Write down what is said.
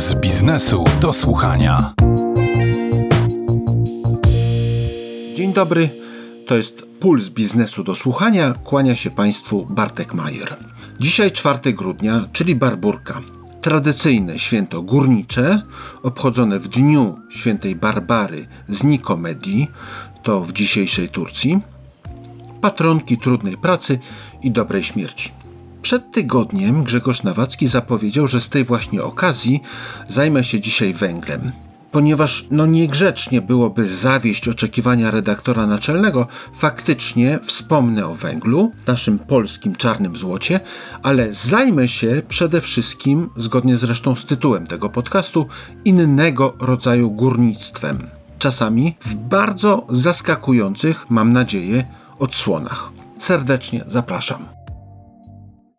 Puls biznesu do słuchania. Dzień dobry, to jest Puls biznesu do słuchania. Kłania się Państwu Bartek Majer. Dzisiaj 4 grudnia, czyli Barburka. Tradycyjne święto górnicze, obchodzone w dniu świętej Barbary z Nikomedii, to w dzisiejszej Turcji. Patronki trudnej pracy i dobrej śmierci. Przed tygodniem Grzegorz Nawacki zapowiedział, że z tej właśnie okazji zajmę się dzisiaj węglem. Ponieważ no niegrzecznie byłoby zawieść oczekiwania redaktora naczelnego, faktycznie wspomnę o węglu, naszym polskim czarnym złocie, ale zajmę się przede wszystkim, zgodnie zresztą z tytułem tego podcastu, innego rodzaju górnictwem. Czasami w bardzo zaskakujących, mam nadzieję, odsłonach. Serdecznie zapraszam.